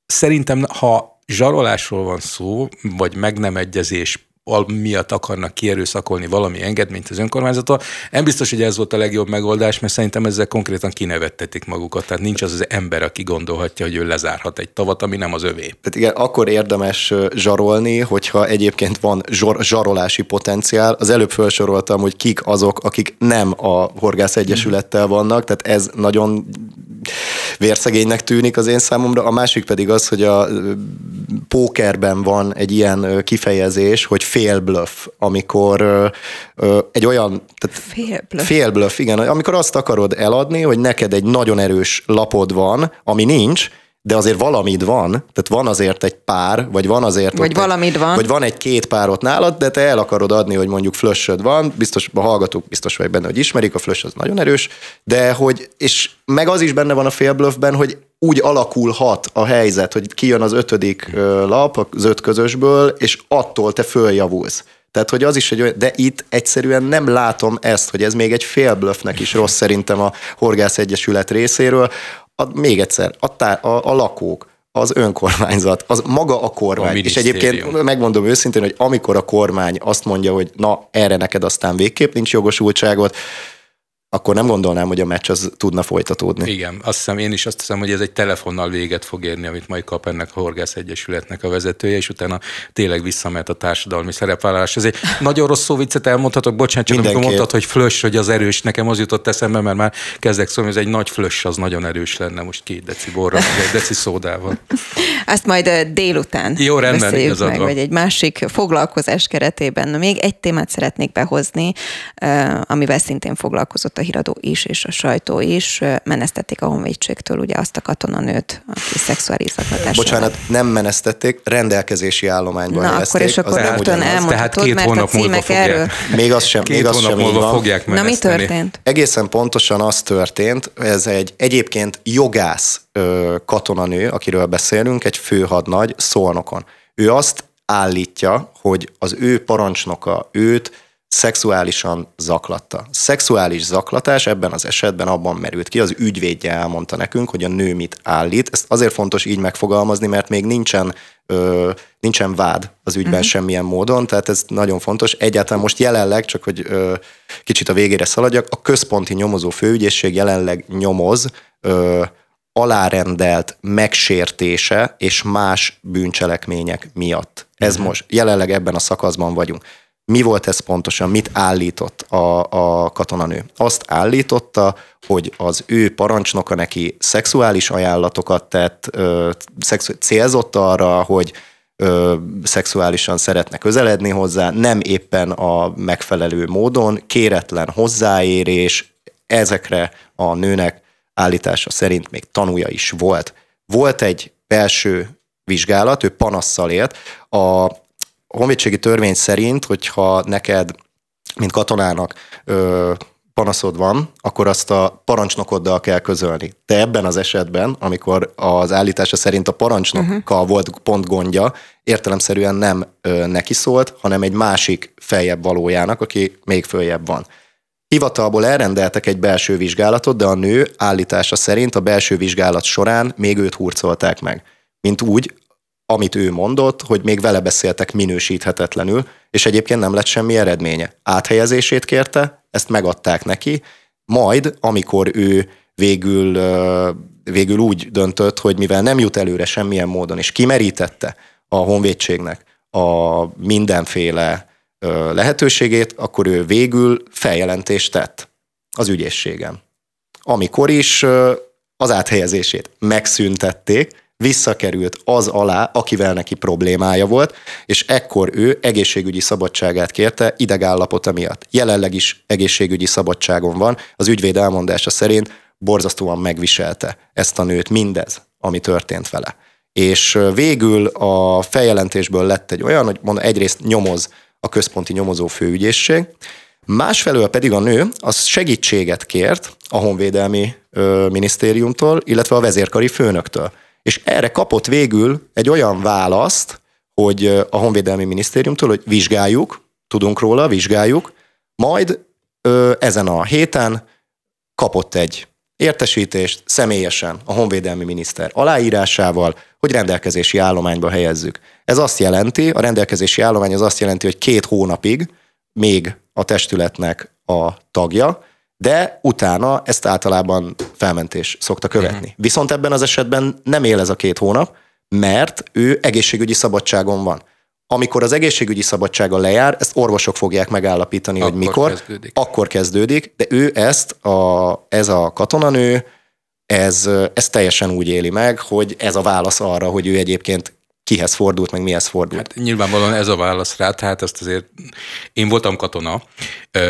Speaker 2: szerintem, ha zsarolásról van szó, vagy meg nem egyezés miatt akarnak kierőszakolni valami engedményt az önkormányzattól. Nem biztos, hogy ez volt a legjobb megoldás, mert szerintem ezzel konkrétan kinevettetik magukat. Tehát nincs az az ember, aki gondolhatja, hogy ő lezárhat egy tavat, ami nem az övé.
Speaker 3: Tehát igen, akkor érdemes zsarolni, hogyha egyébként van zsor, zsarolási potenciál. Az előbb felsoroltam, hogy kik azok, akik nem a Horgász Egyesülettel vannak, tehát ez nagyon vérszegénynek tűnik az én számomra. A másik pedig az, hogy a pókerben van egy ilyen kifejezés, hogy félbluff, amikor egy olyan... Tehát
Speaker 1: félbluff.
Speaker 3: Félbluff, igen. Amikor azt akarod eladni, hogy neked egy nagyon erős lapod van, ami nincs, de azért valamid van, tehát van azért egy pár, vagy van azért...
Speaker 1: Vagy valamid van.
Speaker 3: Vagy van egy-két párot nálad, de te el akarod adni, hogy mondjuk flössöd van, biztos a hallgatók biztos vagy benne, hogy ismerik, a flöss az nagyon erős, de hogy, és meg az is benne van a félblöffben, hogy úgy alakulhat a helyzet, hogy kijön az ötödik lap az öt közösből, és attól te följavulsz. Tehát, hogy az is egy olyan, de itt egyszerűen nem látom ezt, hogy ez még egy félblöffnek is rossz szerintem a Horgász Egyesület részéről. A, még egyszer, a, tá, a, a lakók, az önkormányzat, az maga a kormány. A és egyébként megmondom őszintén, hogy amikor a kormány azt mondja, hogy na, erre neked aztán végképp nincs jogosultságot, akkor nem gondolnám, hogy a meccs az tudna folytatódni.
Speaker 2: Igen, azt hiszem, én is azt hiszem, hogy ez egy telefonnal véget fog érni, amit majd kap ennek a Horgász Egyesületnek a vezetője, és utána tényleg visszamehet a társadalmi szerepvállalás. Ez egy nagyon rossz szó viccet elmondhatok, bocsánat, csak amikor mondtad, hogy flös, hogy az erős, nekem az jutott eszembe, mert már kezdek szólni, hogy ez egy nagy flös, az nagyon erős lenne most két deci borra, egy deci szódával.
Speaker 1: Azt majd délután
Speaker 2: Jó, rendben,
Speaker 1: meg, vagy egy másik foglalkozás keretében. Még egy témát szeretnék behozni, amivel szintén foglalkozott a híradó is, és a sajtó is menesztették a honvédségtől ugye azt a katonanőt, aki szexuális zaklatás.
Speaker 3: Bocsánat, nem menesztették, rendelkezési állományban
Speaker 1: Na akkor és akkor rögtön elmondhatod,
Speaker 2: két
Speaker 1: mert a címek erről.
Speaker 3: Még az sem,
Speaker 2: két
Speaker 3: még az
Speaker 2: hónap
Speaker 3: sem
Speaker 2: múlva fogják
Speaker 1: Na mi történt?
Speaker 3: Egészen pontosan az történt, ez egy egyébként jogász katonanő, akiről beszélünk, egy főhadnagy Szolnokon. Ő azt állítja, hogy az ő parancsnoka őt szexuálisan zaklatta. Szexuális zaklatás ebben az esetben abban merült ki, az ügyvédje elmondta nekünk, hogy a nő mit állít. Ezt azért fontos így megfogalmazni, mert még nincsen, ö, nincsen vád az ügyben uh-huh. semmilyen módon, tehát ez nagyon fontos. Egyáltalán most jelenleg, csak hogy ö, kicsit a végére szaladjak, a központi nyomozó főügyészség jelenleg nyomoz ö, alárendelt megsértése és más bűncselekmények miatt. Ez uh-huh. most jelenleg ebben a szakaszban vagyunk. Mi volt ez pontosan? Mit állított a, a katonanő? Azt állította, hogy az ő parancsnoka neki szexuális ajánlatokat tett, ö, szexu- célzott arra, hogy ö, szexuálisan szeretne közeledni hozzá, nem éppen a megfelelő módon, kéretlen hozzáérés, ezekre a nőnek állítása szerint még tanúja is volt. Volt egy belső vizsgálat, ő panasszal élt. A honvédségi törvény szerint, hogyha neked, mint katonának ö, panaszod van, akkor azt a parancsnokoddal kell közölni. Te ebben az esetben, amikor az állítása szerint a parancsnokkal uh-huh. volt pont gondja, értelemszerűen nem ö, neki szólt, hanem egy másik feljebb valójának, aki még följebb van. Hivatalból elrendeltek egy belső vizsgálatot, de a nő állítása szerint a belső vizsgálat során még őt hurcolták meg. Mint úgy, amit ő mondott, hogy még vele beszéltek minősíthetetlenül, és egyébként nem lett semmi eredménye. Áthelyezését kérte, ezt megadták neki, majd, amikor ő végül, végül úgy döntött, hogy mivel nem jut előre semmilyen módon, és kimerítette a honvédségnek a mindenféle lehetőségét, akkor ő végül feljelentést tett az ügyészségem. Amikor is az áthelyezését megszüntették, visszakerült az alá, akivel neki problémája volt, és ekkor ő egészségügyi szabadságát kérte idegállapota miatt. Jelenleg is egészségügyi szabadságon van, az ügyvéd elmondása szerint borzasztóan megviselte ezt a nőt mindez, ami történt vele. És végül a feljelentésből lett egy olyan, hogy mondom, egyrészt nyomoz a központi nyomozó főügyészség, másfelől pedig a nő az segítséget kért a honvédelmi ö, minisztériumtól, illetve a vezérkari főnöktől. És erre kapott végül egy olyan választ, hogy a honvédelmi minisztériumtól, hogy vizsgáljuk, tudunk róla, vizsgáljuk, majd ö, ezen a héten kapott egy értesítést személyesen a honvédelmi miniszter aláírásával, hogy rendelkezési állományba helyezzük. Ez azt jelenti, a rendelkezési állomány az azt jelenti, hogy két hónapig még a testületnek a tagja, de utána ezt általában felmentés szokta követni. Uh-huh. Viszont ebben az esetben nem él ez a két hónap, mert ő egészségügyi szabadságon van. Amikor az egészségügyi szabadsága lejár, ezt orvosok fogják megállapítani, akkor hogy mikor, kezdődik. akkor kezdődik, de ő ezt, a, ez a katonanő, ez, ez teljesen úgy éli meg, hogy ez a válasz arra, hogy ő egyébként kihez fordult, meg mihez fordult.
Speaker 2: Hát nyilvánvalóan ez a válasz rá, tehát azt azért én voltam katona,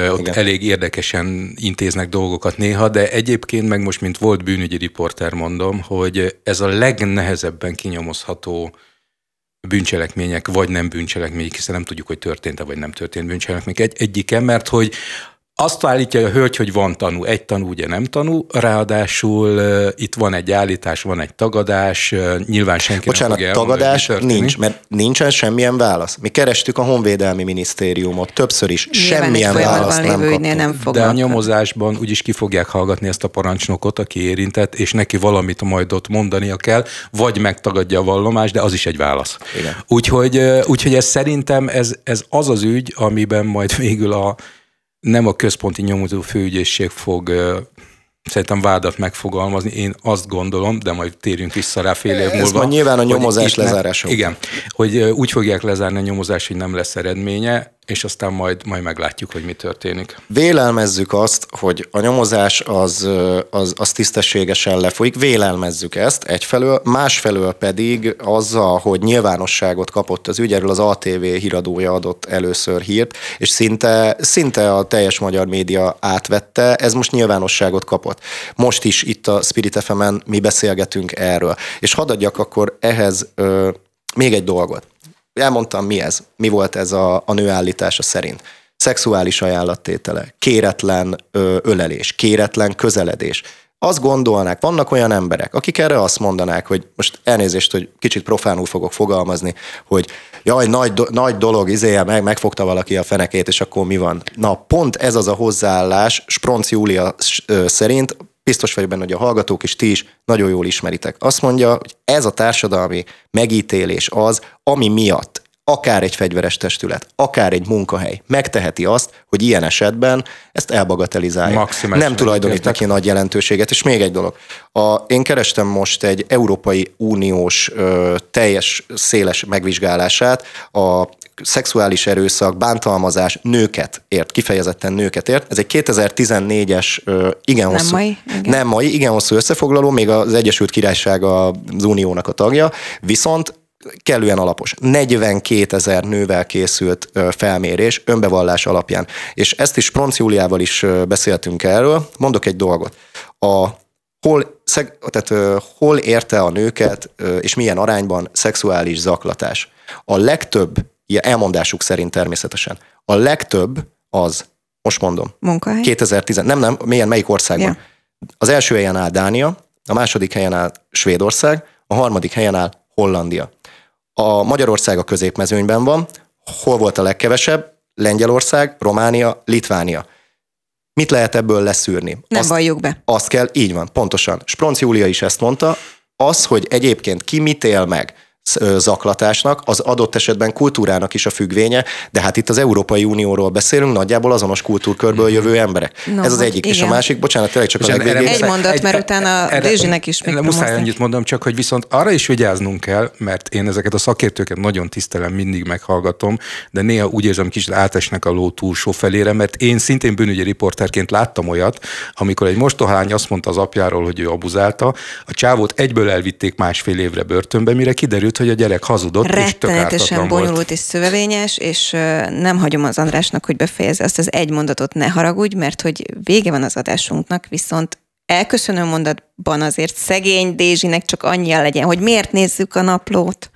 Speaker 2: ott Igen. elég érdekesen intéznek dolgokat néha, de egyébként meg most, mint volt bűnügyi riporter mondom, hogy ez a legnehezebben kinyomozható bűncselekmények, vagy nem bűncselekmények, hiszen nem tudjuk, hogy történt-e, vagy nem történt bűncselekmények egy, egyike, mert hogy azt állítja a hölgy, hogy van tanú, egy tanú, ugye nem tanú, ráadásul uh, itt van egy állítás, van egy tagadás, uh, nyilván senki
Speaker 3: Bocsánat,
Speaker 2: nem
Speaker 3: fogja tagadás elmondani, nincs, mert nincsen semmilyen válasz. Mi kerestük a Honvédelmi Minisztériumot többször is, nyilván semmilyen választ nem kaptunk. Nem
Speaker 2: De a nyomozásban úgyis ki fogják hallgatni ezt a parancsnokot, aki érintett, és neki valamit majd ott mondania kell, vagy megtagadja a vallomást, de az is egy válasz. Igen. Úgyhogy, úgyhogy ez szerintem ez, ez az az ügy, amiben majd végül a nem a központi nyomozó főügyészség fog szerintem vádat megfogalmazni, én azt gondolom, de majd térjünk vissza rá fél év múlva. Ez
Speaker 3: majd nyilván a nyomozás lezárása.
Speaker 2: Igen, hogy úgy fogják lezárni a nyomozás, hogy nem lesz eredménye, és aztán majd, majd meglátjuk, hogy mi történik.
Speaker 3: Vélelmezzük azt, hogy a nyomozás az, az, az tisztességesen lefolyik, vélelmezzük ezt egyfelől, másfelől pedig azzal, hogy nyilvánosságot kapott az ügy, erről az ATV híradója adott először hírt, és szinte, szinte a teljes magyar média átvette, ez most nyilvánosságot kapott. Most is itt a Spirit fm mi beszélgetünk erről. És hadd adjak akkor ehhez ö, még egy dolgot elmondtam, mi ez, mi volt ez a, a nő állítása szerint. Szexuális ajánlattétele, kéretlen ö, ölelés, kéretlen közeledés. Azt gondolnák, vannak olyan emberek, akik erre azt mondanák, hogy most elnézést, hogy kicsit profánul fogok fogalmazni, hogy jaj, nagy, do, nagy dolog, izéje, meg, megfogta valaki a fenekét, és akkor mi van? Na, pont ez az a hozzáállás Spronc Júlia szerint biztos vagyok benne, hogy a hallgatók is ti is nagyon jól ismeritek. Azt mondja, hogy ez a társadalmi megítélés az, ami miatt akár egy fegyveres testület, akár egy munkahely megteheti azt, hogy ilyen esetben ezt elbagatelizálja. Maximális nem tulajdonít neki nagy jelentőséget. És még egy dolog. A, én kerestem most egy Európai Uniós ö, teljes széles megvizsgálását a szexuális erőszak, bántalmazás nőket ért, kifejezetten nőket ért. Ez egy 2014-es igen nem hosszú, mai, igen. nem mai, igen hosszú összefoglaló, még az Egyesült Királyság az Uniónak a tagja, viszont kellően alapos. 42 ezer nővel készült felmérés önbevallás alapján. És ezt is Pronc Júliával is beszéltünk erről. Mondok egy dolgot. A hol, szeg, tehát, hol érte a nőket, és milyen arányban szexuális zaklatás. A legtöbb, elmondásuk szerint természetesen, a legtöbb az, most mondom,
Speaker 1: Munkahely?
Speaker 3: 2010, nem, nem, milyen, melyik országban? Yeah. Az első helyen áll Dánia, a második helyen áll Svédország, a harmadik helyen áll Hollandia. A Magyarország a középmezőnyben van, hol volt a legkevesebb? Lengyelország, Románia, Litvánia. Mit lehet ebből leszűrni?
Speaker 1: Nem azt, valljuk be.
Speaker 3: Azt kell, így van, pontosan. Spronc Júlia is ezt mondta, az, hogy egyébként ki mit él meg, zaklatásnak, az adott esetben kultúrának is a függvénye, de hát itt az Európai Unióról beszélünk, nagyjából azonos kultúrkörből mhm. jövő emberek. No, Ez az egyik. Igen. És a másik, bocsánat, tényleg csak a legvégén.
Speaker 1: Egy mondat, egy, mert utána a Dézsinek is még
Speaker 2: Muszáj annyit mondom, csak hogy viszont arra is vigyáznunk kell, mert én ezeket a szakértőket nagyon tisztelem, mindig meghallgatom, de néha úgy érzem, kicsit átesnek a ló túlsó felére, mert én szintén bűnügyi riporterként láttam olyat, amikor egy mostohány azt mondta az apjáról, hogy ő abuzálta, a csávót egyből elvitték másfél évre börtönbe, mire kiderült, hogy a gyerek hazudott, és
Speaker 1: bonyolult
Speaker 2: volt.
Speaker 1: és szövevényes, és nem hagyom az Andrásnak, hogy befejezze azt az egy mondatot, ne haragudj, mert hogy vége van az adásunknak, viszont elköszönő mondatban azért szegény Dézsinek csak annyian legyen, hogy miért nézzük a naplót.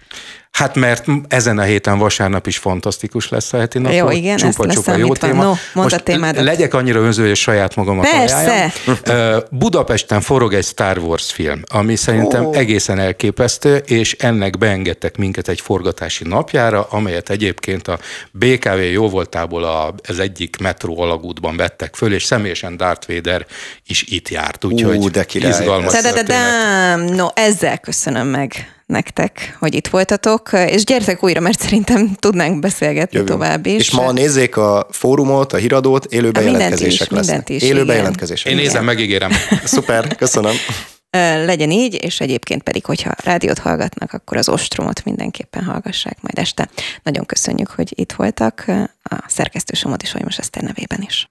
Speaker 2: Hát mert ezen a héten vasárnap is fantasztikus lesz a heti napon.
Speaker 1: Jó, igen, csupa, ezt csupa jó téma. No, mondd a témádat.
Speaker 2: Legyek annyira önző, hogy saját magamat
Speaker 1: Persze.
Speaker 2: ajánljam. Budapesten forog egy Star Wars film, ami szerintem oh. egészen elképesztő, és ennek beengedtek minket egy forgatási napjára, amelyet egyébként a BKV jóvoltából az egyik metró alagútban vettek föl, és személyesen Darth Vader is itt járt, úgyhogy
Speaker 3: uh, de
Speaker 2: izgalmas
Speaker 1: No, ezzel köszönöm meg nektek, hogy itt voltatok, és gyertek újra, mert szerintem tudnánk beszélgetni Jövünk. tovább is.
Speaker 3: És ma nézzék a fórumot, a híradót, élő bejelentkezések
Speaker 1: is, lesznek. Is,
Speaker 3: élő bejelentkezések.
Speaker 2: Én nézem, megígérem.
Speaker 3: Szuper, köszönöm.
Speaker 1: Legyen így, és egyébként pedig, hogyha rádiót hallgatnak, akkor az ostromot mindenképpen hallgassák majd este. Nagyon köszönjük, hogy itt voltak a szerkesztősomot is, hogy most Eszter nevében is.